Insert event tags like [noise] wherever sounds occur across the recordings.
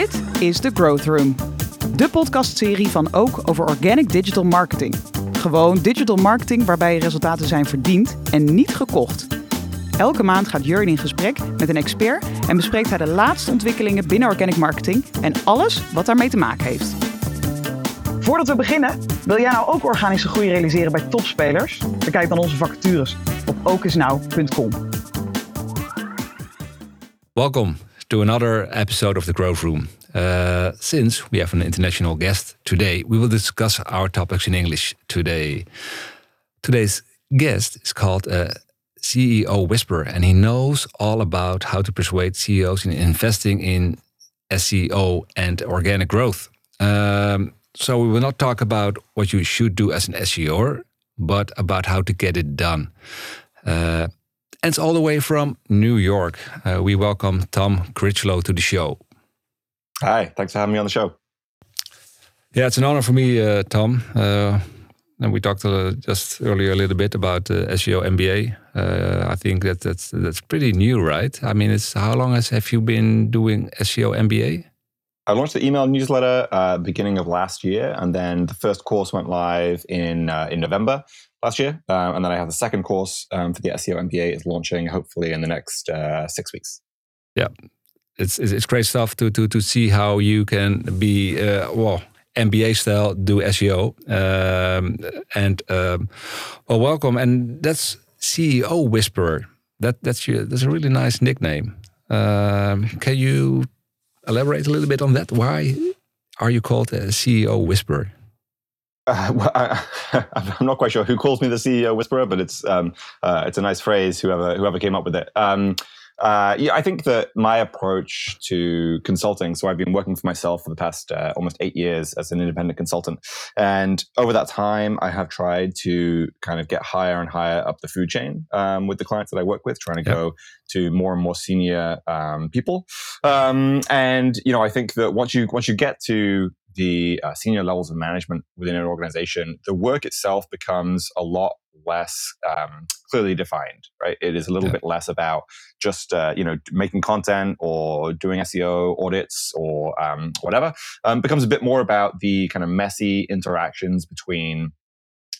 Dit is The Growth Room, de podcastserie van Ook over organic digital marketing. Gewoon digital marketing waarbij resultaten zijn verdiend en niet gekocht. Elke maand gaat Jurjen in gesprek met een expert en bespreekt hij de laatste ontwikkelingen binnen organic marketing en alles wat daarmee te maken heeft. Voordat we beginnen, wil jij nou ook organische groei realiseren bij topspelers? Bekijk dan onze vacatures op okisnow.com. Welcome to another episode of the Growth Room. Uh, since we have an international guest today, we will discuss our topics in English today. Today's guest is called uh, CEO Whisperer, and he knows all about how to persuade CEOs in investing in SEO and organic growth. Um, so we will not talk about what you should do as an SEO, but about how to get it done. Uh, and it's all the way from New York. Uh, we welcome Tom Critchlow to the show. Hi, thanks for having me on the show. Yeah, it's an honor for me, uh, Tom. Uh, and we talked uh, just earlier a little bit about SEO MBA. Uh, I think that that's that's pretty new, right? I mean, it's how long has have you been doing SEO MBA? I launched the email newsletter uh, beginning of last year, and then the first course went live in uh, in November last year, uh, and then I have the second course um, for the SEO MBA is launching hopefully in the next uh, six weeks. Yeah, it's it's great stuff to to to see how you can be uh, well MBA style do SEO um, and um, well welcome and that's CEO Whisperer. That that's your, that's a really nice nickname. Um, can you elaborate a little bit on that? Why are you called a CEO Whisperer? Uh, [laughs] well, I, [laughs] am not quite sure who calls me the CEO Whisperer, but it's um, uh, it's a nice phrase. Whoever whoever came up with it. Um, uh, yeah, I think that my approach to consulting. So I've been working for myself for the past uh, almost eight years as an independent consultant, and over that time, I have tried to kind of get higher and higher up the food chain um, with the clients that I work with, trying to go to more and more senior um, people. Um, and you know, I think that once you once you get to the uh, senior levels of management within an organization, the work itself becomes a lot less um, clearly defined, right? It is a little yeah. bit less about just uh, you know making content or doing SEO audits or um, whatever. Um, becomes a bit more about the kind of messy interactions between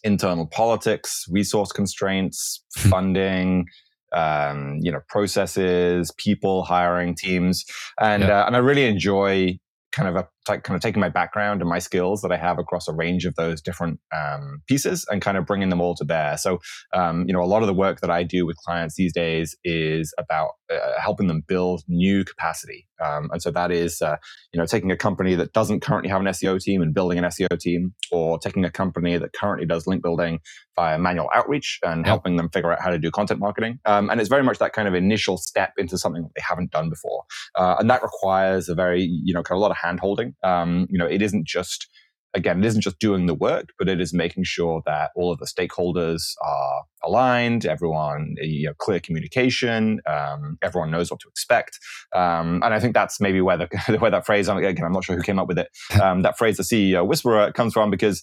internal politics, resource constraints, [laughs] hmm. funding. Um, you know, processes, people, hiring teams, and yeah. uh, and I really enjoy kind of a like kind of taking my background and my skills that I have across a range of those different um, pieces and kind of bringing them all to bear. So, um, you know, a lot of the work that I do with clients these days is about uh, helping them build new capacity. Um, and so that is, uh, you know, taking a company that doesn't currently have an SEO team and building an SEO team, or taking a company that currently does link building via manual outreach and yep. helping them figure out how to do content marketing. Um, and it's very much that kind of initial step into something that they haven't done before. Uh, and that requires a very, you know, kind of a lot of hand holding. Um, you know, it isn't just again, it isn't just doing the work, but it is making sure that all of the stakeholders are aligned, everyone, you know, clear communication, um, everyone knows what to expect. Um, and I think that's maybe where the [laughs] where that phrase, again, I'm not sure who came up with it, [laughs] um, that phrase, the CEO whisperer, comes from because,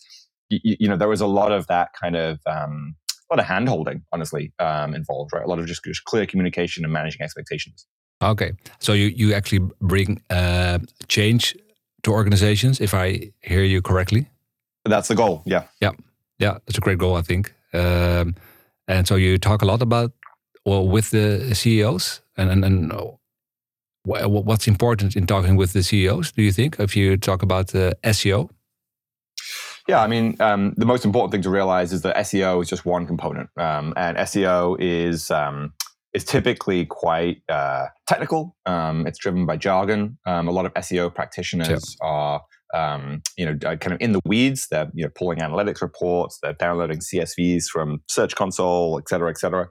you, you know, there was a lot of that kind of, um, a lot of hand holding, honestly, um, involved, right? A lot of just, just clear communication and managing expectations. Okay, so you you actually bring uh, change to organizations, if I hear you correctly. That's the goal. Yeah. Yeah. Yeah. That's a great goal, I think. Um, and so you talk a lot about, well, with the CEOs and, and, and what's important in talking with the CEOs, do you think, if you talk about uh, SEO? Yeah, I mean, um, the most important thing to realize is that SEO is just one component, um, and SEO is um, is typically quite uh, technical. Um, it's driven by jargon. Um, a lot of SEO practitioners are, um, you know, kind of in the weeds. They're you know pulling analytics reports. They're downloading CSVs from Search Console, et cetera, et cetera.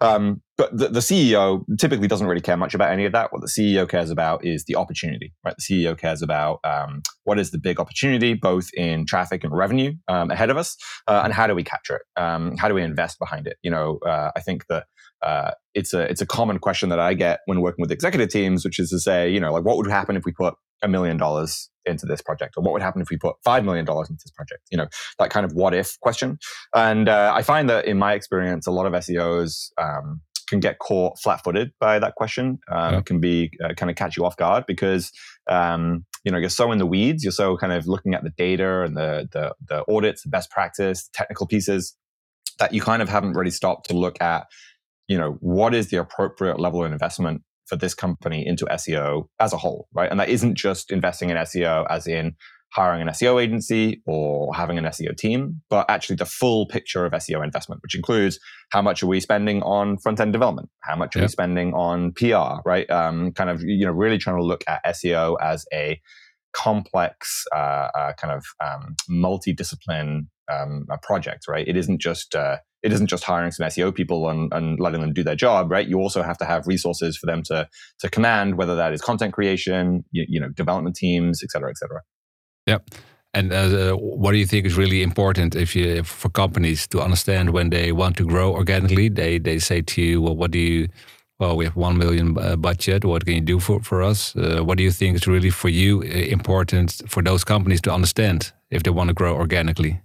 Um, but the, the, CEO typically doesn't really care much about any of that. What the CEO cares about is the opportunity, right? The CEO cares about um, what is the big opportunity, both in traffic and revenue um, ahead of us, uh, and how do we capture it? how do we invest behind it? You know, uh, I think that uh, it's a it's a common question that I get when working with executive teams, which is to say, you know, like what would happen if we put a million dollars into this project, or what would happen if we put five million dollars into this project? You know, that kind of what if question. And uh, I find that in my experience, a lot of SEOs um, can get caught flat-footed by that question. Um, yeah. Can be uh, kind of catch you off guard because um, you know you're so in the weeds. You're so kind of looking at the data and the the, the audits, the best practice, technical pieces that you kind of haven't really stopped to look at. You know what is the appropriate level of investment for this company into SEO as a whole, right? And that isn't just investing in SEO as in hiring an SEO agency or having an SEO team, but actually the full picture of SEO investment, which includes how much are we spending on front end development, how much are yep. we spending on PR, right? Um, kind of you know really trying to look at SEO as a complex uh, uh, kind of um, multidiscipline um, project, right? It isn't just uh, it isn't just hiring some SEO people and, and letting them do their job, right? You also have to have resources for them to to command, whether that is content creation, you, you know, development teams, et cetera, et cetera. Yeah. And uh, what do you think is really important if you for companies to understand when they want to grow organically? They they say to you, well, what do you? Well, we have one million uh, budget. What can you do for for us? Uh, what do you think is really for you uh, important for those companies to understand if they want to grow organically?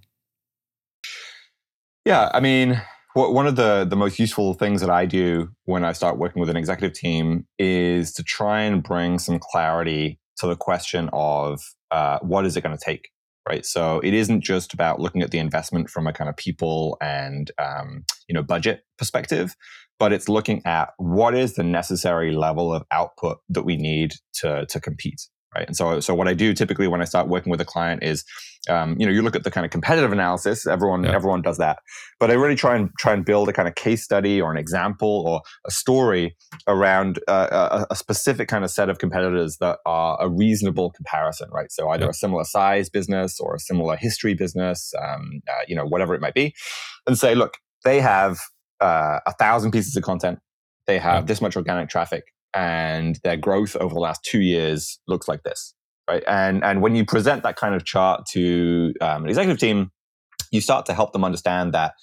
Yeah, I mean, one of the the most useful things that I do when I start working with an executive team is to try and bring some clarity to the question of uh, what is it going to take right? So it isn't just about looking at the investment from a kind of people and um, you know budget perspective but it's looking at what is the necessary level of output that we need to to compete right? And so, so what I do typically when I start working with a client is, um, you know, you look at the kind of competitive analysis. Everyone, yeah. everyone does that, but I really try and try and build a kind of case study or an example or a story around uh, a, a, specific kind of set of competitors that are a reasonable comparison, right? So either yeah. a similar size business or a similar history business, um, uh, you know, whatever it might be, and say, look, they have uh, a thousand pieces of content. They have yeah. this much organic traffic and their growth over the last two years looks like this, right? And and when you present that kind of chart to um, an executive team, you start to help them understand that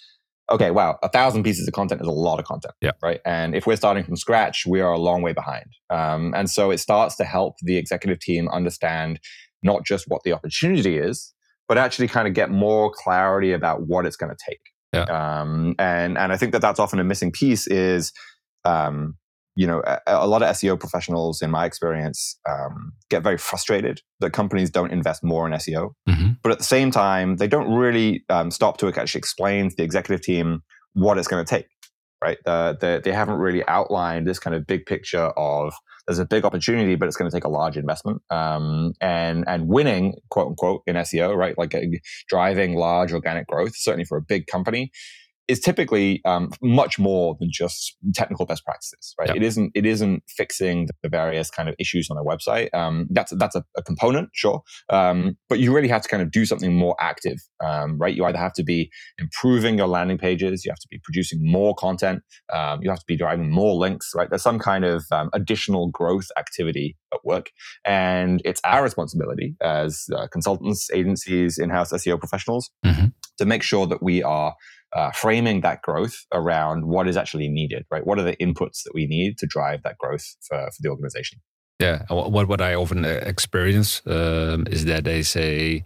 okay, wow, a thousand pieces of content is a lot of content, yeah. right? And if we're starting from scratch, we are a long way behind. Um, and so it starts to help the executive team understand not just what the opportunity is, but actually kind of get more clarity about what it's going to take. Yeah. Um, and and I think that that's often a missing piece is um, you know, a, a, lot of SEO professionals, in my experience, um, get very frustrated that companies don't invest more in SEO. Mm-hmm. But at the same time, they don't really um, stop to actually explain to the executive team what it's going to take. Right? The, the, they haven't really outlined this kind of big picture of there's a big opportunity, but it's going to take a large investment. Um, and and winning, quote unquote, in SEO, right? Like uh, driving large organic growth, certainly for a big company, is typically um, much more than just technical best practices, right? Yep. It isn't it isn't fixing the various kind of issues on their website. Um, that's that's a, a component, sure, um, but you really have to kind of do something more active, um, right? You either have to be improving your landing pages, you have to be producing more content, um, you have to be driving more links, right? There's some kind of um, additional growth activity at work, and it's our responsibility as uh, consultants, agencies, in-house SEO professionals mm-hmm. to make sure that we are uh, framing that growth around what is actually needed, right? What are the inputs that we need to drive that growth for, for the organization? Yeah, what what I often uh, experience um, is that they say,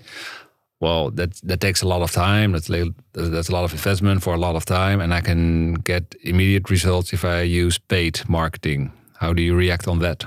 "Well, that that takes a lot of time. That's that's a lot of investment for a lot of time, and I can get immediate results if I use paid marketing." How do you react on that?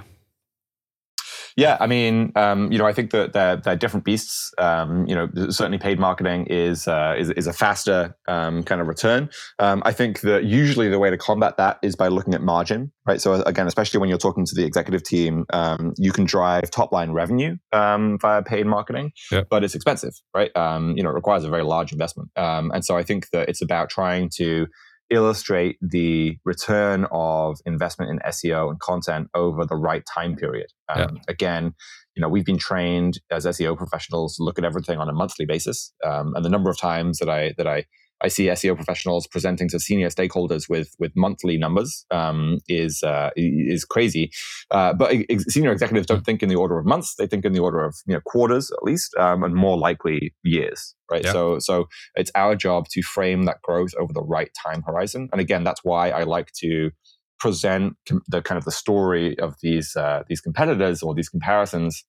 Yeah, I mean, um, you know, I think that they're, they're different beasts. Um, you know, certainly paid marketing is uh, is, is, a faster um, kind of return. Um, I think that usually the way to combat that is by looking at margin, right? So again, especially when you're talking to the executive team, um, you can drive top line revenue um, via paid marketing, but it's expensive, right? you know, it requires a very large investment, and so I think that it's about trying to illustrate the return of investment in SEO and content over the right time period. Um, yeah. Again, you know, we've been trained as SEO professionals to look at everything on a monthly basis, um, and the number of times that I that I I see SEO professionals presenting to senior stakeholders with with monthly numbers um, is uh, is crazy. Uh, but senior executives don't think in the order of months; they think in the order of you know quarters at least, um, and more likely years. Right. Yeah. So so it's our job to frame that growth over the right time horizon. And again, that's why I like to present the kind of the story of these uh, these competitors or these comparisons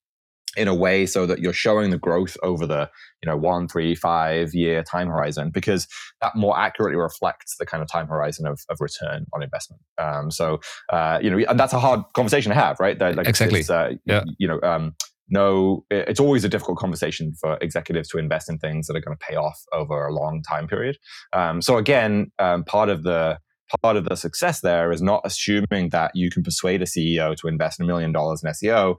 in a way so that you're showing the growth over the you know one three five year time horizon because that more accurately reflects the kind of time horizon of, of return on investment. Um, so uh, you know and that's a hard conversation to have right? That, like, exactly. uh, yeah. you know um, no it's always a difficult conversation for executives to invest in things that are going to pay off over a long time period. Um, so again um, part of the part of the success there is not assuming that you can persuade a ceo to invest a million dollars in seo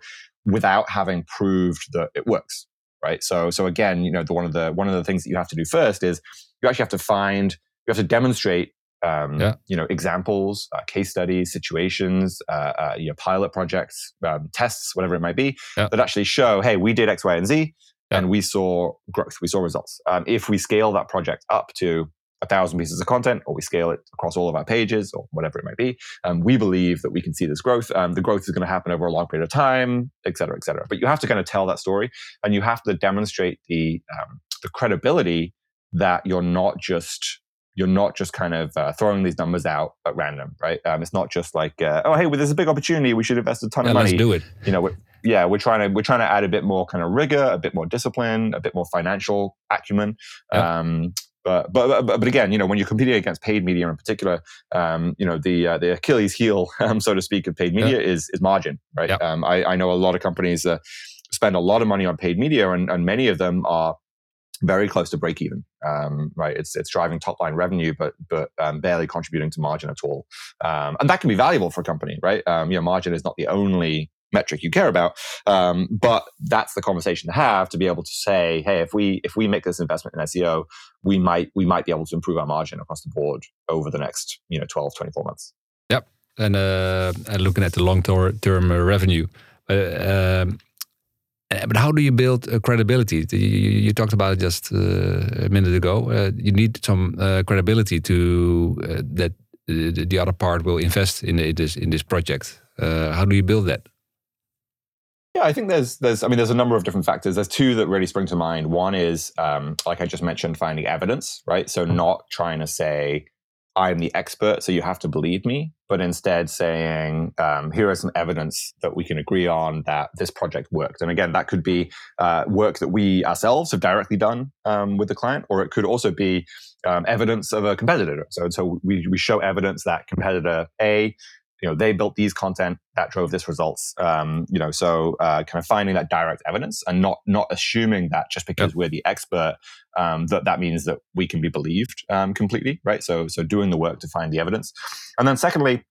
without having proved that it works right so so again you know the one of the one of the things that you have to do first is you actually have to find you have to demonstrate um, yeah. you know examples uh, case studies situations uh, uh, you know pilot projects um, tests whatever it might be yeah. that actually show hey we did x y and z yeah. and we saw growth we saw results um, if we scale that project up to a thousand pieces of content or we scale it across all of our pages or whatever it might be, um, we believe that we can see this growth. Um, the growth is going to happen over a long period of time, et cetera, et cetera. But you have to kind of tell that story and you have to demonstrate the, um, the credibility that you're not just you're not just kind of uh, throwing these numbers out at random, right? Um, it's not just like, uh, oh, hey, well, there's a big opportunity. We should invest a ton yeah, of money. Let's do it. You know, yeah, we're trying to we're trying to add a bit more kind of rigor, a bit more discipline, a bit more financial acumen. Yeah. Um, but, but but again, you know, when you're competing against paid media in particular, um, you know, the uh, the Achilles heel, [laughs] um, so to speak, of paid media yeah. is is margin, right? Yeah. Um, I, I know a lot of companies uh, spend a lot of money on paid media, and, and many of them are very close to break even. Um, right, it's it's driving top line revenue, but but um, barely contributing to margin at all. Um, and that can be valuable for a company, right? Um, you know, margin is not the only metric you care about. Um, but that's the conversation to have to be able to say, hey, if we if we make this investment in SEO, we might we might be able to improve our margin across the board over the next you know 12, 24 months. Yep, and uh, and looking at the long term revenue. Uh, um, but how do you build uh, credibility? You, you, talked about it just uh, a minute ago. Uh, you need some uh, credibility to uh, that the, the, other part will invest in, in this in this project. Uh, how do you build that? Yeah, I think there's there's I mean there's a number of different factors. There's two that really spring to mind. One is um, like I just mentioned, finding evidence, right? So not trying to say I'm the expert, so you have to believe me, but instead saying um, here is some evidence that we can agree on that this project worked. And again, that could be uh, work that we ourselves have directly done um, with the client, or it could also be um, evidence of a competitor. So so we we show evidence that competitor A you know they built these content that drove this results um, you know so uh, kind of finding that direct evidence and not not assuming that just because yep. we're the expert um, that that means that we can be believed um, completely right so so doing the work to find the evidence and then secondly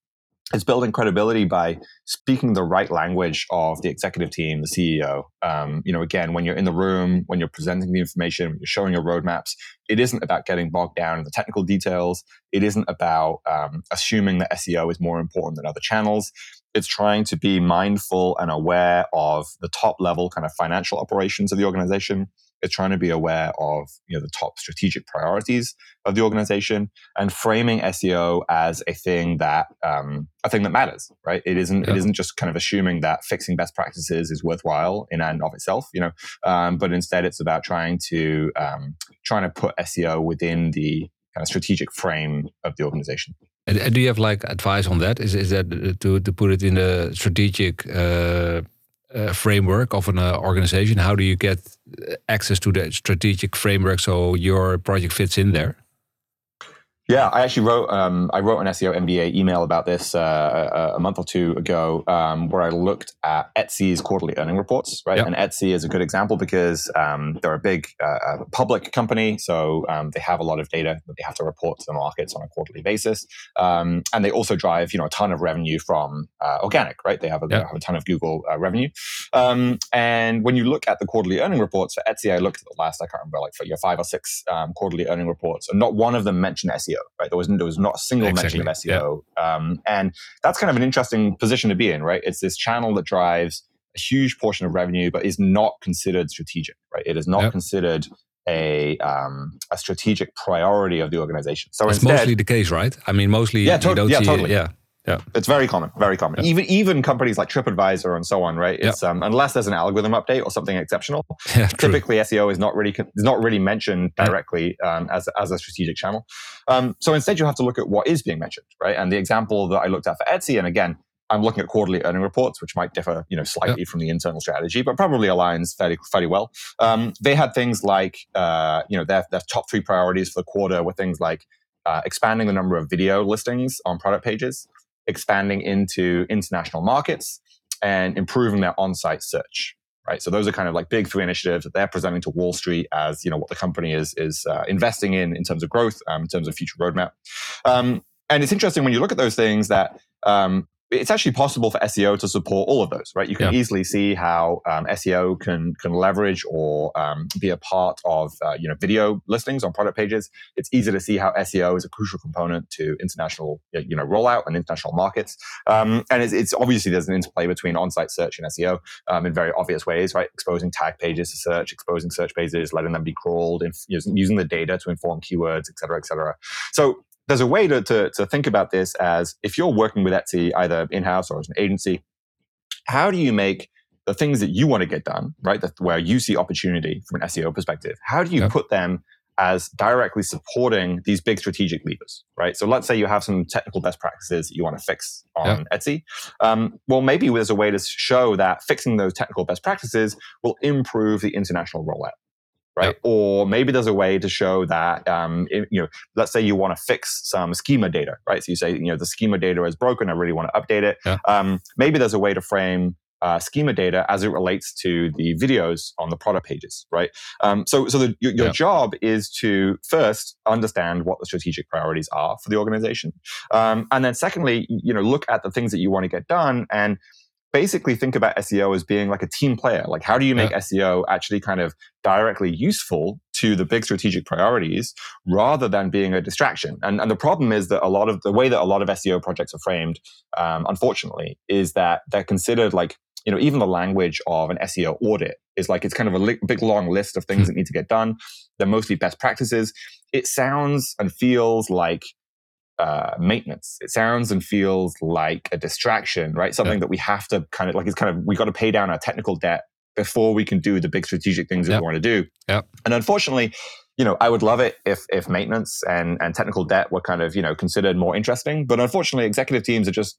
it's building credibility by speaking the right language of the executive team, the CEO. Um, you know, again, when you're in the room, when you're presenting the information, you're showing your roadmaps, it isn't about getting bogged down in the technical details. It isn't about um, assuming that SEO is more important than other channels. It's trying to be mindful and aware of the top level kind of financial operations of the organization it's trying to be aware of you know the top strategic priorities of the organization and framing SEO as a thing that um, a thing that matters, right? It isn't yeah. it isn't just kind of assuming that fixing best practices is worthwhile in and of itself, you know, um, but instead it's about trying to um, trying to put SEO within the kind of strategic frame of the organization. And do you have like advice on that? Is is that to to put it in a strategic uh, uh, framework of an uh, organization? How do you get access to the strategic framework so your project fits in there? Yeah, I actually wrote um, I wrote an SEO MBA email about this uh, a month or two ago, um, where I looked at Etsy's quarterly earning reports, right? Yep. And Etsy is a good example because um, they're a big uh, public company, so um, they have a lot of data that they have to report to the markets on a quarterly basis, um, and they also drive you know a ton of revenue from uh, organic, right? They have a, yep. have a ton of Google uh, revenue, um, and when you look at the quarterly earning reports for Etsy, I looked at the last I can't remember like for your five or six quarterly earning reports, and not one of them mentioned SEO right? There was there was not a single exactly. mention of SEO, yeah. um, and that's kind of an interesting position to be in, right? It's this channel that drives a huge portion of revenue, but is not considered strategic, right? It is not yep. considered a um, a strategic priority of the organization. So it's mostly the case, right? I mean, mostly yeah, to- yeah, totally. It, yeah. Yeah. It's very common, very common. Yeah. Even even companies like TripAdvisor and so on, right? It's yeah. um, unless there's an algorithm update or something exceptional. [laughs] Yeah, typically, SEO is not really is not really mentioned directly um, as as a strategic channel. Um, so instead, you have to look at what is being mentioned, right? And the example that I looked at for Etsy, and again, I'm looking at quarterly earning reports, which might differ, you know, slightly from the internal strategy, but probably aligns fairly fairly well. Um, they had things like, uh, you know, their their top three priorities for the quarter were things like uh, expanding the number of video listings on product pages, expanding into international markets, and improving their on-site search. Right, so those are kind of like big three initiatives that they're presenting to Wall Street as you know what the company is is uh, investing in in terms of growth, um, in terms of future roadmap. Um, and it's interesting when you look at those things that um, it's actually possible for SEO to support all of those, right? You can yeah. easily see how um, SEO can can leverage or um, be a part of uh, you know video listings on product pages. It's easy to see how SEO is a crucial component to international you know rollout and international markets. Um, and it's, it's, obviously there's an interplay between on-site search and SEO um, in very obvious ways, right? Exposing tag pages to search, exposing search pages, letting them be crawled, and using the data to inform keywords, et cetera, et cetera. So there's a way to, to, to think about this as if you're working with Etsy either in-house or as an agency, how do you make the things that you want to get done, right? That, where you see opportunity from an SEO perspective, how do you yep. put them as directly supporting these big strategic levers, right? So let's say you have some technical best practices that you want to fix on yep. Etsy. Um, well, maybe there's a way to show that fixing those technical best practices will improve the international rollout right? Yep. Or maybe there's a way to show that, um, it, you know, let's say you want to fix some schema data, right? So you say, you know, the schema data is broken. I really want to update it. Yeah. Um, maybe there's a way to frame uh, schema data as it relates to the videos on the product pages, right? Um, so, so the, your, your yeah. job is to first understand what the strategic priorities are for the organization, um, and then secondly, you know, look at the things that you want to get done and basically think about SEO as being like a team player. Like, how do you make yeah. SEO actually kind of directly useful to the big strategic priorities rather than being a distraction? And, and the problem is that a lot of the way that a lot of SEO projects are framed, um, unfortunately, is that they're considered like, you know, even the language of an SEO audit is like it's kind of a li- big long list of things hmm. that need to get done. They're mostly best practices. It sounds and feels like uh, maintenance. It sounds and feels like a distraction, right? Something yeah. that we have to kind of like it's kind of we got to pay down our technical debt before we can do the big strategic things that we want to do. Yeah. And unfortunately, you know, I would love it if if maintenance and and technical debt were kind of you know considered more interesting. But unfortunately, executive teams are just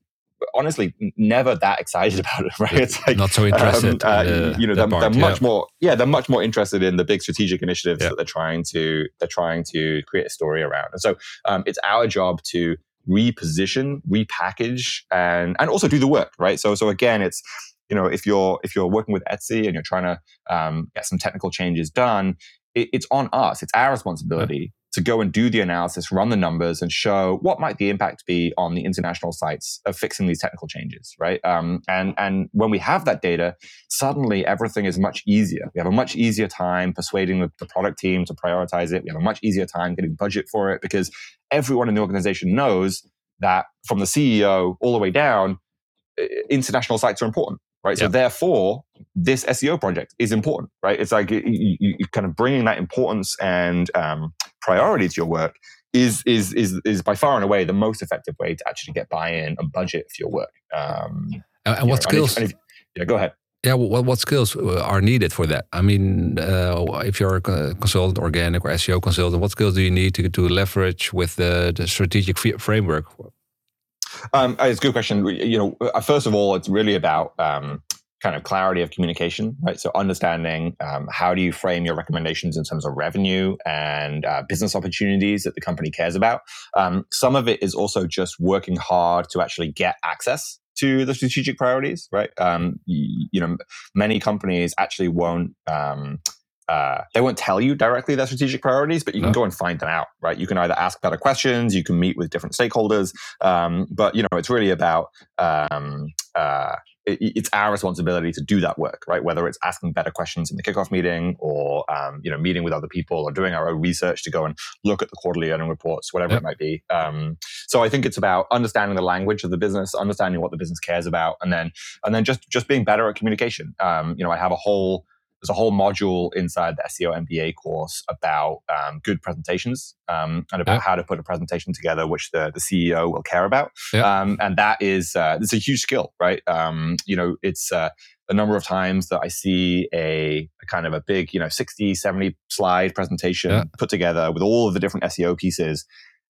honestly never that excited [laughs] about it, right? It's like not so interested. Um, uh, the, you know, they're, part, they're much more, yeah, they're much more interested in the big strategic initiatives yeah. that they're trying to they're trying to create a story around. And so, um, it's our job to reposition, repackage, and and also do the work, right? So so again, it's you know if you're if you're working with Etsy and you're trying to um, get some technical changes done, it, it's on us. It's our responsibility to go and do the analysis, run the numbers, and show what might the impact be on the international sites of fixing these technical changes, right? Um, and and when we have that data, suddenly everything is much easier. We have a much easier time persuading the, the product team to prioritize it. We have a much easier time getting budget for it because everyone in the organization knows that from the CEO all the way down, international sites are important right? So therefore, this SEO project is important, right? It's like you, you, you kind of bringing that importance and um, priority to your work is is is is by far and away the most effective way to actually get buy-in and budget for your work. Um, and, and what know, skills? And if, and if, yeah, go ahead. Yeah, what, what skills uh, are needed for that? I mean, uh, if you're a consultant, organic or SEO consultant, what skills do you need to, to leverage with the, the strategic framework? Um, it's a good question. You know, uh, first of all, it's really about um, kind of clarity of communication, right? So understanding um, how do you frame your recommendations in terms of revenue and uh, business opportunities that the company cares about. Um, some of it is also just working hard to actually get access to the strategic priorities, right? Um, you, you, know, many companies actually won't. Um, uh, they won't tell you directly their strategic priorities, but you can no. go and find them out, right? You can either ask better questions, you can meet with different stakeholders, um, but you know it's really about um, uh, it's our responsibility to do that work, right? Whether it's asking better questions in the kickoff meeting, or um, you know, meeting with other people, or doing our own research to go and look at the quarterly earning reports, whatever yep. it might be. Um, so I think it's about understanding the language of the business, understanding what the business cares about, and then and then just just being better at communication. Um, you know, I have a whole there's a whole module inside the SEO MBA course about um, good presentations um, and about yeah. how to put a presentation together, which the, the CEO will care about. Yeah. Um, and that is uh, it's a huge skill, right? Um, you know, it's uh, the number of times that I see a, a, kind of a big, you know, 60, 70 slide presentation yeah. put together with all of the different SEO pieces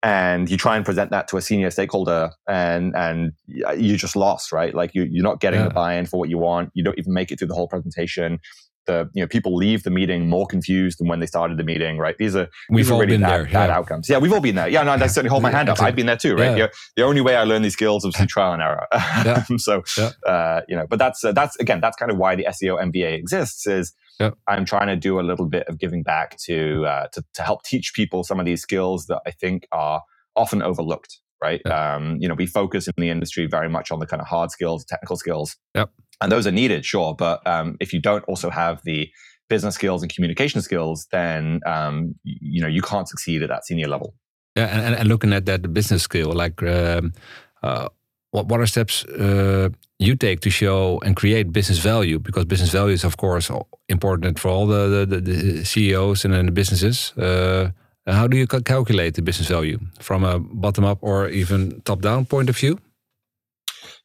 and you try and present that to a senior stakeholder and and you just lost right like you, you're not getting yeah. the buy-in for what you want you don't even make it through the whole presentation the you know people leave the meeting more confused than when they started the meeting right these are we've these all are really been bad, there bad outcomes yeah we've all been there yeah no i certainly hold my hand up i've been there too right yeah. the only way i learn these skills is through [laughs] trial and error [laughs] yeah. so yeah. Uh, you know but that's uh, that's again that's kind of why the seo mba exists is Yep. I'm trying to do a little bit of giving back to, uh, to to help teach people some of these skills that I think are often overlooked. Right? Yep. Um, you know, we focus in the industry very much on the kind of hard skills, technical skills, yep. And those are needed, sure. But um, if you don't also have the business skills and communication skills, then um, you know you can't succeed at that senior level. Yeah, and, and looking at that business skill, like um, uh, what what are steps uh, you take to show and create business value? Because business value is, of course, important for all the, the, the CEOs and the businesses. Uh, how do you calculate the business value from a bottom up or even top down point of view?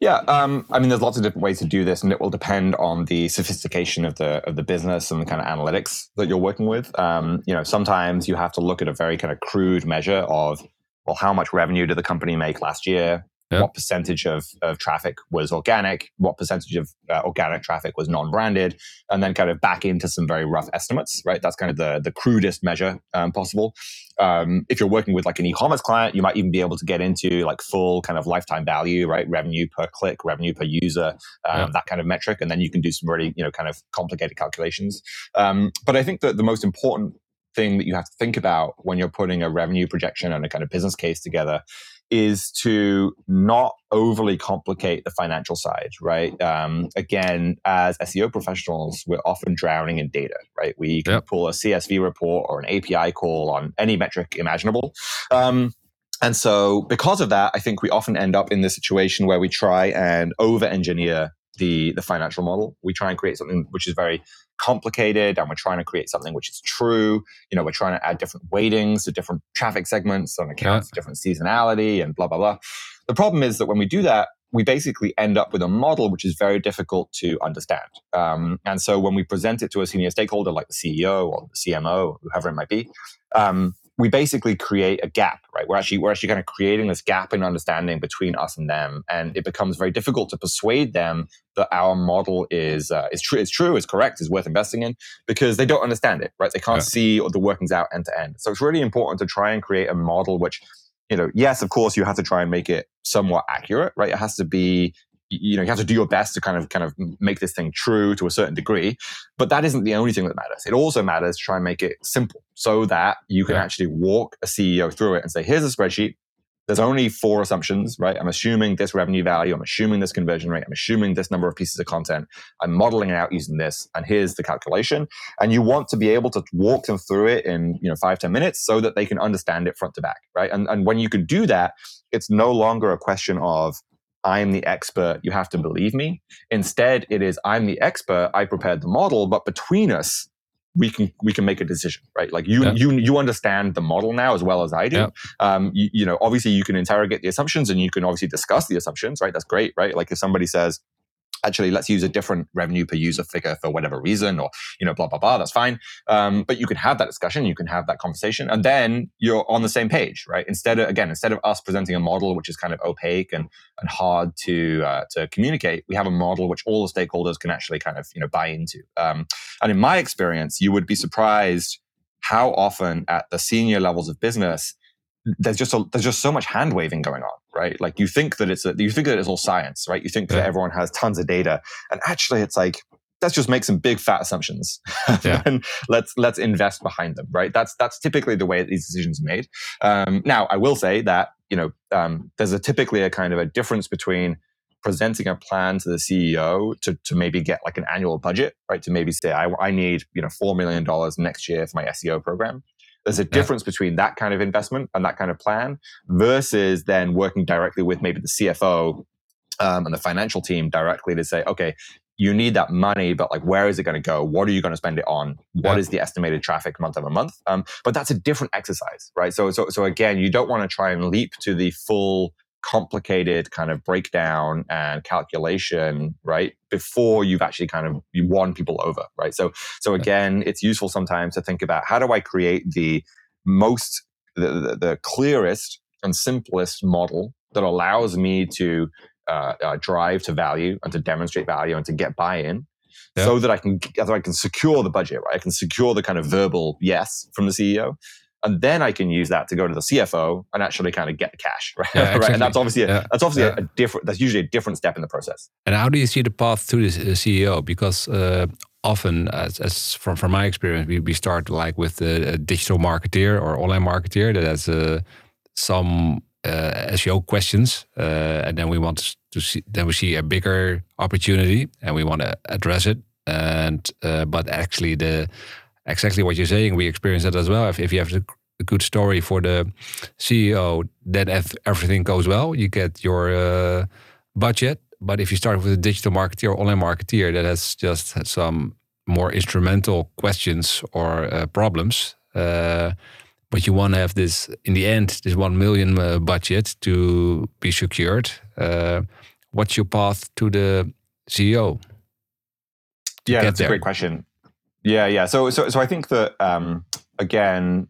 Yeah, um, I mean, there's lots of different ways to do this, and it will depend on the sophistication of the of the business and the kind of analytics that you're working with. Um, you know, sometimes you have to look at a very kind of crude measure of well, how much revenue did the company make last year? Yep. What percentage of, of traffic was organic? What percentage of uh, organic traffic was non-branded? And then kind of back into some very rough estimates, right? That's kind of the, the crudest measure um, possible. Um, if you're working with like an e-commerce client, you might even be able to get into like full kind of lifetime value, right? Revenue per click, revenue per user, um, yep. that kind of metric. And then you can do some really, you know, kind of complicated calculations. Um, but I think that the most important thing that you have to think about when you're putting a revenue projection and a kind of business case together is to not overly complicate the financial side, right? Um, again, as SEO professionals, we're often drowning in data, right? We can yep. pull a CSV report or an API call on any metric imaginable. Um, and so, because of that, I think we often end up in this situation where we try and over engineer the, the financial model. We try and create something which is very complicated and we're trying to create something which is true. You know, we're trying to add different weightings to different traffic segments on accounts, yeah. different seasonality and blah, blah, blah. The problem is that when we do that, we basically end up with a model which is very difficult to understand. Um, and so when we present it to a senior stakeholder like the CEO or the CMO, whoever it might be, um, we basically create a gap, right? We're actually we're actually kind of creating this gap in understanding between us and them, and it becomes very difficult to persuade them that our model is uh, is true, is true, is correct, is worth investing in, because they don't understand it, right? They can't yeah. see the workings out end to end. So it's really important to try and create a model which, you know, yes, of course, you have to try and make it somewhat accurate, right? It has to be you know you have to do your best to kind of kind of make this thing true to a certain degree but that isn't the only thing that matters it also matters to try and make it simple so that you can yeah. actually walk a ceo through it and say here's a spreadsheet there's only four assumptions, right? I'm assuming this revenue value, I'm assuming this conversion rate, I'm assuming this number of pieces of content. I'm modeling it out using this, and here's the calculation. And you want to be able to walk them through it in you know five ten minutes so that they can understand it front to back, right? And and when you can do that, it's no longer a question of I'm the expert, you have to believe me. Instead, it is I'm the expert, I prepared the model, but between us, we can we can make a decision, right? Like you yeah. you you understand the model now as well as I do. Yeah. Um, you, you know, obviously you can interrogate the assumptions and you can obviously discuss the assumptions, right? That's great, right? Like if somebody says, actually let's use a different revenue per user figure for whatever reason or you know blah blah blah that's fine. Um, but you can have that discussion you can have that conversation and then you're on the same page right? Instead of again instead of us presenting a model which is kind of opaque and and hard to uh, to communicate we have a model which all the stakeholders can actually kind of you know buy into. Um, and in my experience you would be surprised how often at the senior levels of business there's just a, there's just so much hand waving going on, right? Like you think that it's a, you think that it's all science, right? You think yeah. that everyone has tons of data, and actually, it's like let's just make some big fat assumptions [laughs] yeah. and let's let's invest behind them, right? That's that's typically the way that these decisions are made. Um, now, I will say that you know um, there's a typically a kind of a difference between presenting a plan to the CEO to, to maybe get like an annual budget, right? To maybe say, I, I need, you know, $4 million next year for my SEO program. There's a difference yeah. between that kind of investment and that kind of plan versus then working directly with maybe the CFO um, and the financial team directly to say, okay, you need that money, but like, where is it going to go? What are you going to spend it on? What yeah. is the estimated traffic month over month? Um, but that's a different exercise, right? So, so, so again, you don't want to try and leap to the full complicated kind of breakdown and calculation right before you've actually kind of you won people over right so so again it's useful sometimes to think about how do i create the most the, the, the clearest and simplest model that allows me to uh, uh, drive to value and to demonstrate value and to get buy-in yeah. so that I can so I can secure the budget, right? I can secure the kind of verbal yes from the CEO. And then I can use that to go to the CFO and actually kind of get the cash, [laughs] right? Yeah, exactly. right? And that's obviously a, yeah. that's obviously a, a, different. That's usually a different step in the process. And how do you see the path to the CEO? Because uh, often, as, as, from from my experience, we, we start like with a, digital marketeer or online marketeer that has uh, some uh, SEO questions, uh, and then we want to see then we see a bigger opportunity and we want to address it. And uh, but actually, the exactly what you're saying, we experience that as well. If, if you have a, a good story for the CEO, then if everything goes well, you get your uh, budget. But if you start with a digital marketer or online marketeer that has just some more instrumental questions or uh, problems, uh, but you want to have this in the end this one million uh, budget to be secured uh, what's your path to the ceo to yeah that's there? a great question yeah yeah so so so i think that um, again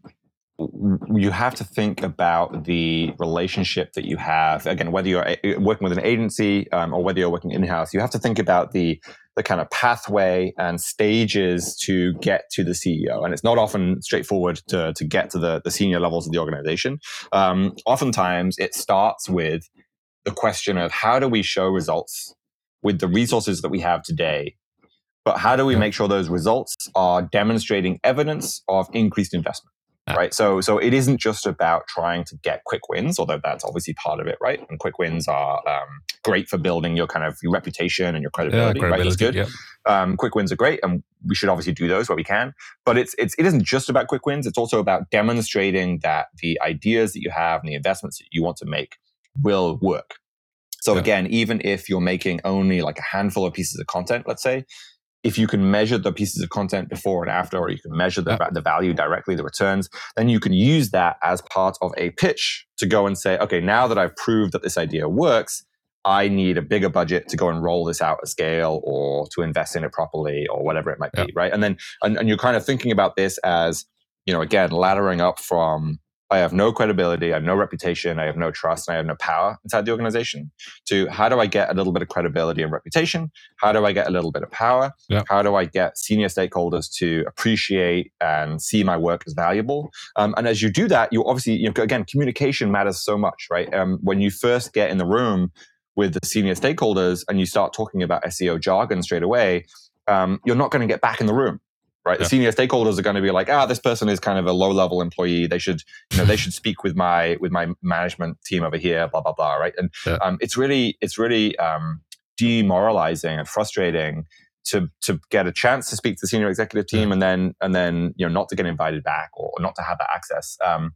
you have to think about the relationship that you have again whether you're working with an agency um, or whether you're working in-house you have to think about the the kind of pathway and stages to get to the CEO. And it's not often straightforward to, to get to the, the senior levels of the organization. Um, oftentimes, it starts with the question of how do we show results with the resources that we have today? But how do we make sure those results are demonstrating evidence of increased investment? right? So so it isn't just about trying to get quick wins, although that's obviously part of it, right? And quick wins are um, great for building your kind of your reputation and your credibility, yeah, credibility right? That's good. Yeah. Um, quick wins are great, and we should obviously do those where we can. But it's it's it isn't just about quick wins. It's also about demonstrating that the ideas that you have and the investments that you want to make will work. So yeah. again, even if you're making only like a handful of pieces of content, let's say, if you can measure the pieces of content before and after, or you can measure the, the value directly, the returns, then you can use that as part of a pitch to go and say, okay, now that I've proved that this idea works, I need a bigger budget to go and roll this out at scale or to invest in it properly or whatever it might yeah. be, right? And then, and, and you're kind of thinking about this as, you know, again, laddering up from I have no credibility, I have no reputation, I have no trust, and I have no power inside the organization. To how do I get a little bit of credibility and reputation? How do I get a little bit of power? Yeah. How do I get senior stakeholders to appreciate and see my work as valuable? Um, and as you do that, you obviously, you know, again, communication matters so much, right? Um, when you first get in the room with the senior stakeholders and you start talking about SEO jargon straight away, um, you're not going to get back in the room right? Yeah. The senior stakeholders are going to be like, ah, this person is kind of a low level employee. They should, you know, they should speak with my with my management team over here, blah blah blah, right? And yeah. um, it's really it's really um, demoralizing and frustrating to to get a chance to speak to the senior executive team yeah. and then and then you know not to get invited back or, not to have that access. Um,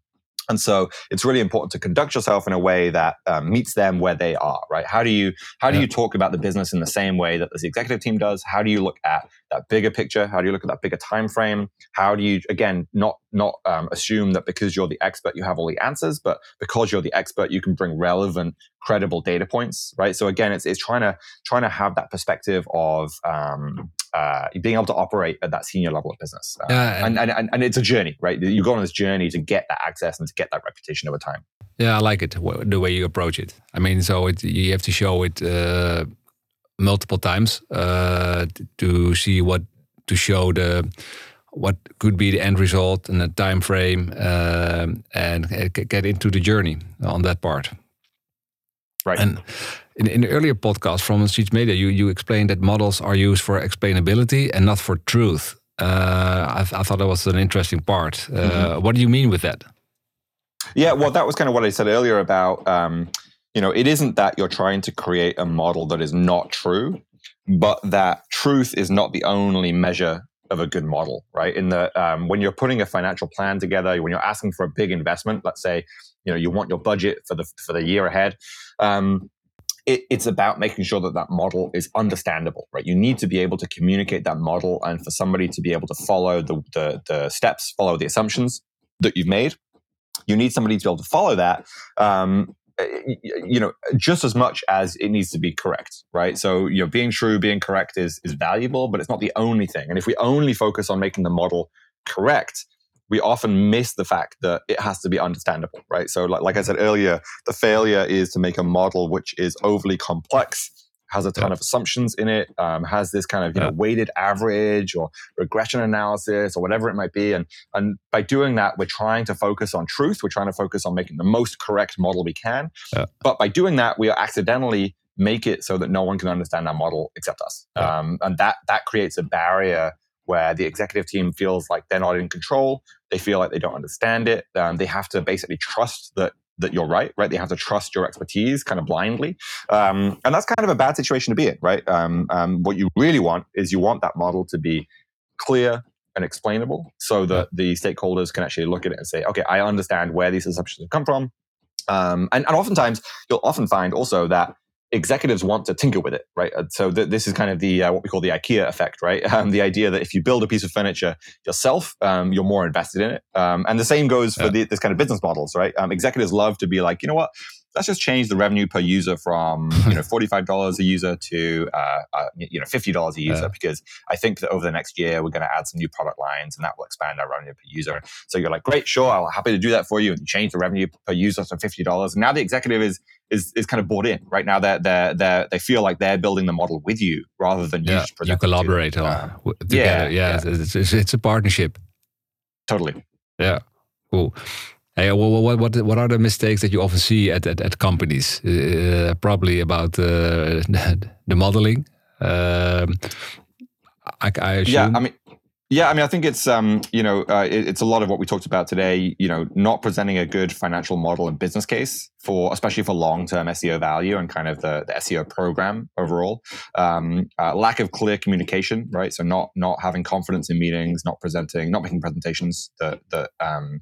and so it's really important to conduct yourself in a way that um, meets them where they are, right? How do you how do yeah. you talk about the business in the same way that the executive team does? How do you look at that bigger picture? How do you look at that bigger time frame? How do you again not not um, assume that because you're the expert you have all the answers, but because you're the expert you can bring relevant, credible data points, right? So again, it's it's trying to trying to have that perspective of um, uh, being able to operate at that senior level of business. Uh, yeah, and, and, and, and, it's a journey, right? You go on this journey to get that access and to get that reputation over time. Yeah, I like it, the way you approach it. I mean, so it, you have to show it uh, multiple times uh, to see what, to show the, what could be the end result and the time frame uh, and get into the journey on that part. Right. And in, in the earlier podcast from Streets Media, you, you explained that models are used for explainability and not for truth. Uh, I, I, thought that was an interesting part. Uh, mm-hmm. What do you mean with that? Yeah, well, that was kind of what I said earlier about, um, you know, it isn't that you're trying to create a model that is not true, but that truth is not the only measure of a good model, right? In the um, when you're putting a financial plan together, when you're asking for a big investment, let's say, you know, you want your budget for the for the year ahead. Um, it, it's about making sure that that model is understandable, right? You need to be able to communicate that model and for somebody to be able to follow the, the, the steps, follow the assumptions that you've made. You need somebody to be able to follow that. Um, Uh, you know just as much as it needs to be correct right so you know being true being correct is is valuable but it's not the only thing and if we only focus on making the model correct we often miss the fact that it has to be understandable, right? So, like, like I said earlier, the failure is to make a model which is overly complex, has a ton Yeah. of assumptions in it, um, has this kind of you Yeah. know weighted average or regression analysis or whatever it might be, and and by doing that, we're trying to focus on truth. We're trying to focus on making the most correct model we can. Yeah. But by doing that, we are accidentally make it so that no one can understand our model except us, um, and that that creates a barrier where the executive team feels like they're not in control. They feel like they don't understand it. Um, they have to basically trust that that you're right, right? They have to trust your expertise kind of blindly. Um, and that's kind of a bad situation to be in, right? Um, um, what you really want is you want that model to be clear and explainable so that the stakeholders can actually look at it and say, okay, I understand where these assumptions have come from. Um, and, and oftentimes, you'll often find also that executives want to tinker with it, right? Uh, So th- this is kind of the uh, what we call the IKEA effect, right? [laughs] Um, the idea that if you build a piece of furniture yourself, um, you're more invested in it. Um, and the same goes for Yeah. the, this kind of business models, right? Um, executives love to be like, you know what? Let's just change the revenue per user from [laughs] you know forty five dollars a user to uh, uh, you know fifty dollars a user Yeah. because I think that over the next year we're going to add some new product lines and that will expand our revenue per user. So you're like, great, sure, I'm happy to do that for you, and change the revenue per user to fifty dollars. And now the executive is is is kind of bought in. Right now, they they they they feel like they're building the model with you rather than you Yeah, you present it to collaborate Uh, w- together. yeah, Yeah, It's, it's, it's a partnership. totally. Yeah, cool. Hey, what, what what what are the mistakes that you often see at at, at companies? Uh, probably about uh, [laughs] the modeling. Um, I, I. Yeah, I mean, yeah, I mean, I think it's um, you know, uh, it, it's a lot of what we talked about today. You know, not presenting a good financial model and business case for, especially for long-term SEO value and kind of the, the SEO program overall. Um, uh, lack of clear communication, right? So not not having confidence in meetings, not presenting, not making presentations that that um,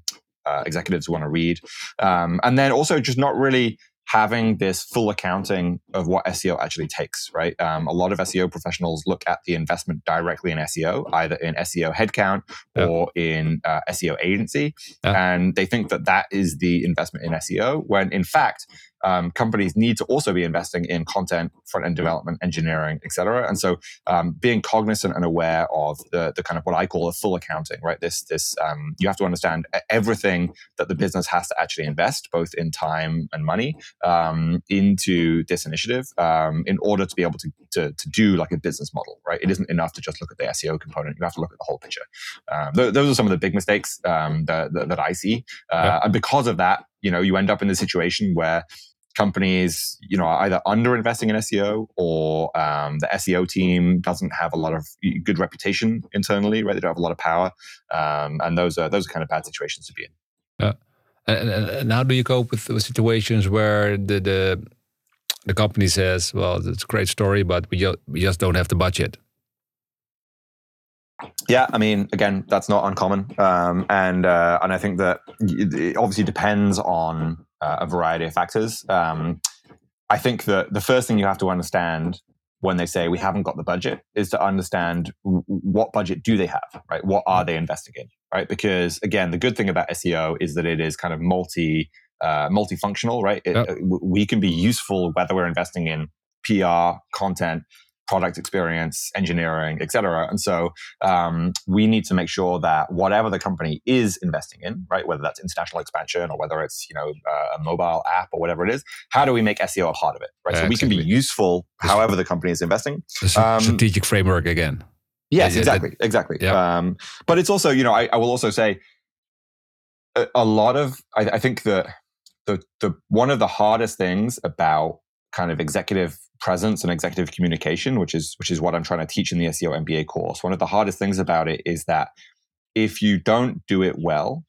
uh, executives want to read, um, and then also just not really having this full accounting of what SEO actually takes, right? Um, a lot of SEO professionals look at the investment directly in SEO, either in SEO headcount Yeah. or in uh, SEO agency, Yeah. and they think that that is the investment in SEO. When in fact, um, companies need to also be investing in content, front end development, engineering, et cetera. And so, um, being cognizant and aware of the, the kind of what I call a full accounting, right? This this um, you have to understand everything that the business has to actually invest, both in time and money, um, into this initiative um, in order to be able to, to to do like a business model, right? It isn't enough to just look at the SEO component; you have to look at the whole picture. Um, th- those are some of the big mistakes um, that, that that I see, uh, Yeah. and because of that, you know, you end up in a situation where companies, you know, are either under investing in SEO or um, the SEO team doesn't have a lot of good reputation internally, right? They don't have a lot of power, um, and those are those are kind of bad situations to be in. And, and, and how do you cope with, with situations where the, the the company says, "Well, it's a great story, but we just we just don't have the budget." Yeah, I mean, again, that's not uncommon, um, and uh, and I think that it obviously depends on uh, a variety of factors. Um, I think that the first thing you have to understand when they say we haven't got the budget is to understand w- what budget do they have, right? What are they investing in, right? Because again, the good thing about SEO is that it is kind of multi uh, multifunctional, right? It, uh, we can be useful whether we're investing in PR, content, product experience, engineering, et cetera. And so um, we need to make sure that whatever the company is investing in, right, whether that's international expansion or whether it's you know uh, a mobile app or whatever it is, how do we make SEO a part of it, right? Yeah, so we can be useful however the company is investing. Um, strategic framework again. Yes, exactly, exactly. Yeah. Um, but it's also, you know, I, I will also say a, a lot of. I, I think that the the one of the hardest things about kind of executive presence and executive communication, which is which is what I'm trying to teach in the SEO MBA course. One of the hardest things about it is that if you don't do it well,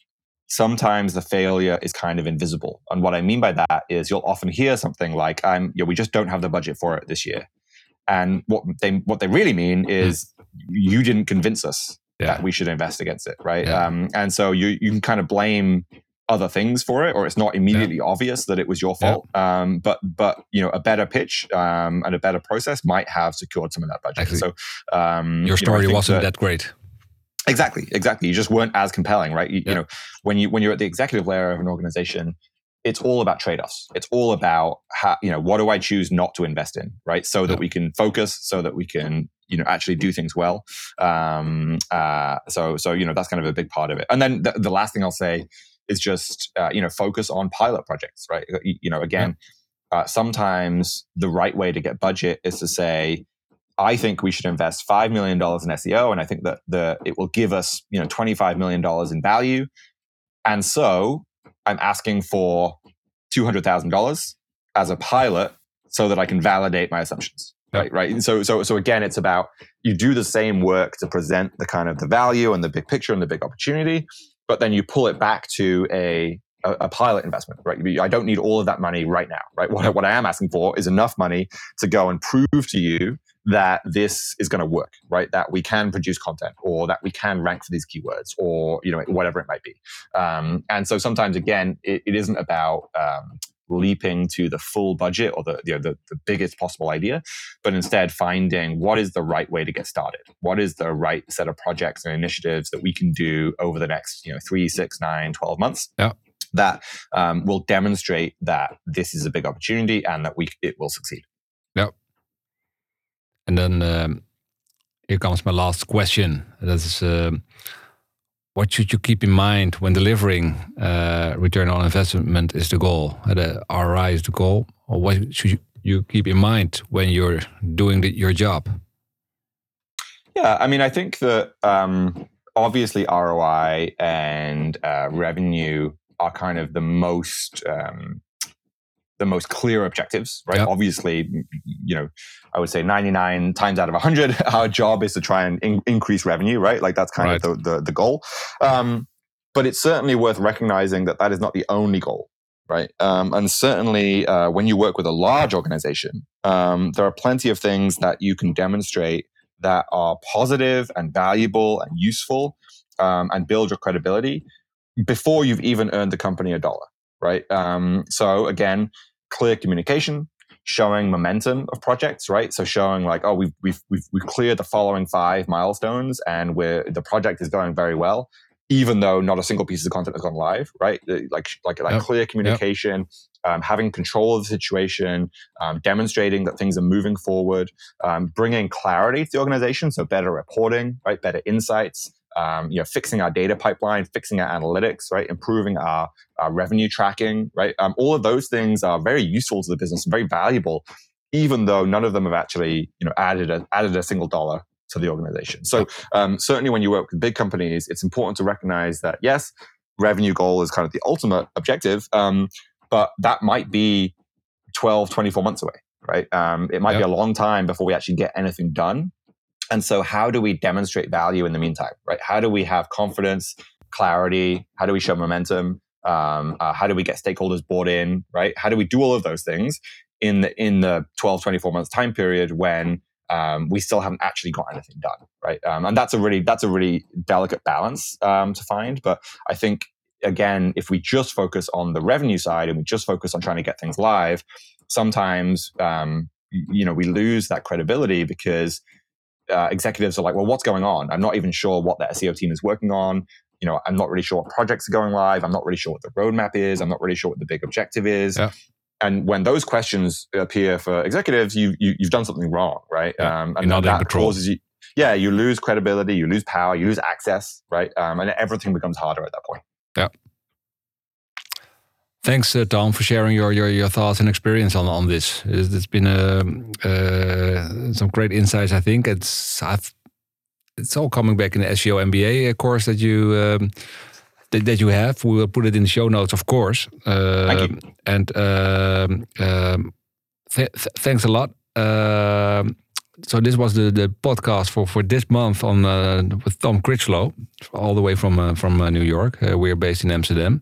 sometimes the failure is kind of invisible. And what I mean by that is you'll often hear something like, "I'm, yeah, we just don't have the budget for it this year," and what they what they really mean is you didn't convince us Yeah. that we should invest against it, right? Yeah. Um, and so you you can kind of blame other things for it, or it's not immediately obvious that it was your Yeah. fault. Um, but but you know a better pitch um, and a better process might have secured some of that budget. Actually, so um, Your story think wasn't that- that great. Exactly, exactly. You just weren't as compelling, right? You, Yeah. you know, when you when you're at the executive layer of an organization, it's all about trade-offs. It's all about how you know what do I choose not to invest in, right? So that we can focus, so that we can you know actually do things well. Um, uh, so so you know that's kind of a big part of it. And then the, the last thing I'll say is just uh, you know focus on pilot projects, right? You know again, yeah. uh, sometimes the right way to get budget is to say. I think we should invest five million dollars in SEO, and I think that the it will give us you know twenty five million dollars in value. And so I'm asking for two hundred thousand dollars as a pilot so that I can validate my assumptions. Right, right. So, so, so again, it's about you do the same work to present the kind of the value and the big picture and the big opportunity, but then you pull it back to a a, a pilot investment. Right. I don't need all of that money right now. Right. What, I, what I am asking for is enough money to go and prove to you that this is going to work. Right. That we can produce content, or that we can rank for these keywords, or you know whatever it might be. Um, and so sometimes again, it, it isn't about um, leaping to the full budget or the, you know, the, the biggest possible idea, but instead finding what is the right way to get started. What is the right set of projects and initiatives that we can do over the next, you know, three, six, nine, 12 months. Yeah. That um, will demonstrate that this is a big opportunity and that we it will succeed. Yeah. And then um, here comes my last question. That is, um, what should you keep in mind when delivering uh, return on investment is the goal, uh, the ROI is the goal, or what should you keep in mind when you're doing the, your job? Yeah, I mean, I think that um, obviously ROI and uh, revenue are kind of the most um, the most clear objectives, right? Yep. Obviously, you know, I would say 99 times out of 100, [laughs] our job is to try and in- increase revenue, right? Like that's kind right. of the, the, the goal. Um, but it's certainly worth recognizing that that is not the only goal, right? Um, and certainly uh, when you work with a large organization, um, there are plenty of things that you can demonstrate that are positive and valuable and useful um, and build your credibility before you've even earned the company a dollar right? Um, so again, clear communication, showing momentum of projects, right? So showing like, oh, we've we've we've, we've cleared the following five milestones, and we're the project is going very well, even though not a single piece of content has gone live, right? Like like like yep. clear communication. Yep. Um, having control of the situation, um, demonstrating that things are moving forward, um, bringing clarity to the organization, so better reporting, right, better insights, um, you know, fixing our data pipeline, fixing our analytics, right, improving our, our revenue tracking, right. Um, all of those things are very useful to the business, very valuable, even though none of them have actually, you know, added a, added a single dollar to the organization. So um, certainly, when you work with big companies, it's important to recognize that yes, revenue goal is kind of the ultimate objective, um, but that might be 12, 24 months away, right? Um, it might yep. be a long time before we actually get anything done. And so, how do we demonstrate value in the meantime, right? How do we have confidence, clarity? How do we show momentum? Um, uh, how do we get stakeholders bought in, right? How do we do all of those things in the in the 12, 24 months time period when um, we still haven't actually got anything done, right? Um, and that's a really that's a really delicate balance um, to find. But I think again, if we just focus on the revenue side and we just focus on trying to get things live, sometimes um, you know we lose that credibility because uh, executives are like, well, what's going on? I'm not even sure what the SEO team is working on. You know, I'm not really sure what projects are going live. I'm not really sure what the roadmap is. I'm not really sure what the big objective is. Yeah. And when those questions appear for executives, you, you have done something wrong, right? Yeah. Um, and that causes you, yeah, you lose credibility, you lose power, you lose access, right? Um, and everything becomes harder at that point. Yeah. Thanks, uh, Tom, for sharing your, your your thoughts and experience on on this. it's, been uh, uh, some great insights. I think it's I've, it's all coming back in the SEO MBA uh, course that you um, that, that, you have. We will put it in the show notes, of course. Uh, Thank you. And um, um th th thanks a lot. Um, so this was the, the podcast for, for this month on uh, with Tom Critchlow, all the way from uh, from uh, New York. we're based in Amsterdam,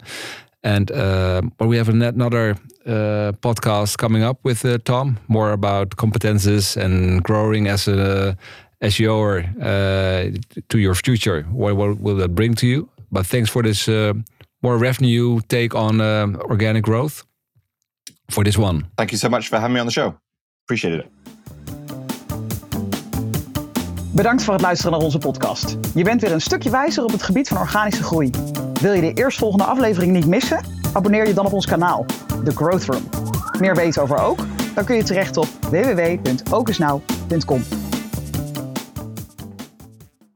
and uh, but we have another uh, podcast coming up with uh, Tom, more about competences and growing as a SEOer uh, to your future. What, what, will that bring to you? But thanks for this uh, more revenue take on uh, organic growth for this one. Thank you so much for having me on the show. Appreciate it. Bedankt voor het luisteren naar onze podcast. Je bent weer een stukje wijzer op het gebied van organische groei. Wil je de eerstvolgende aflevering niet missen? Abonneer je dan op ons kanaal, The Growth Room. Meer weten over ook? Dan kun je terecht op www.okesnow.com.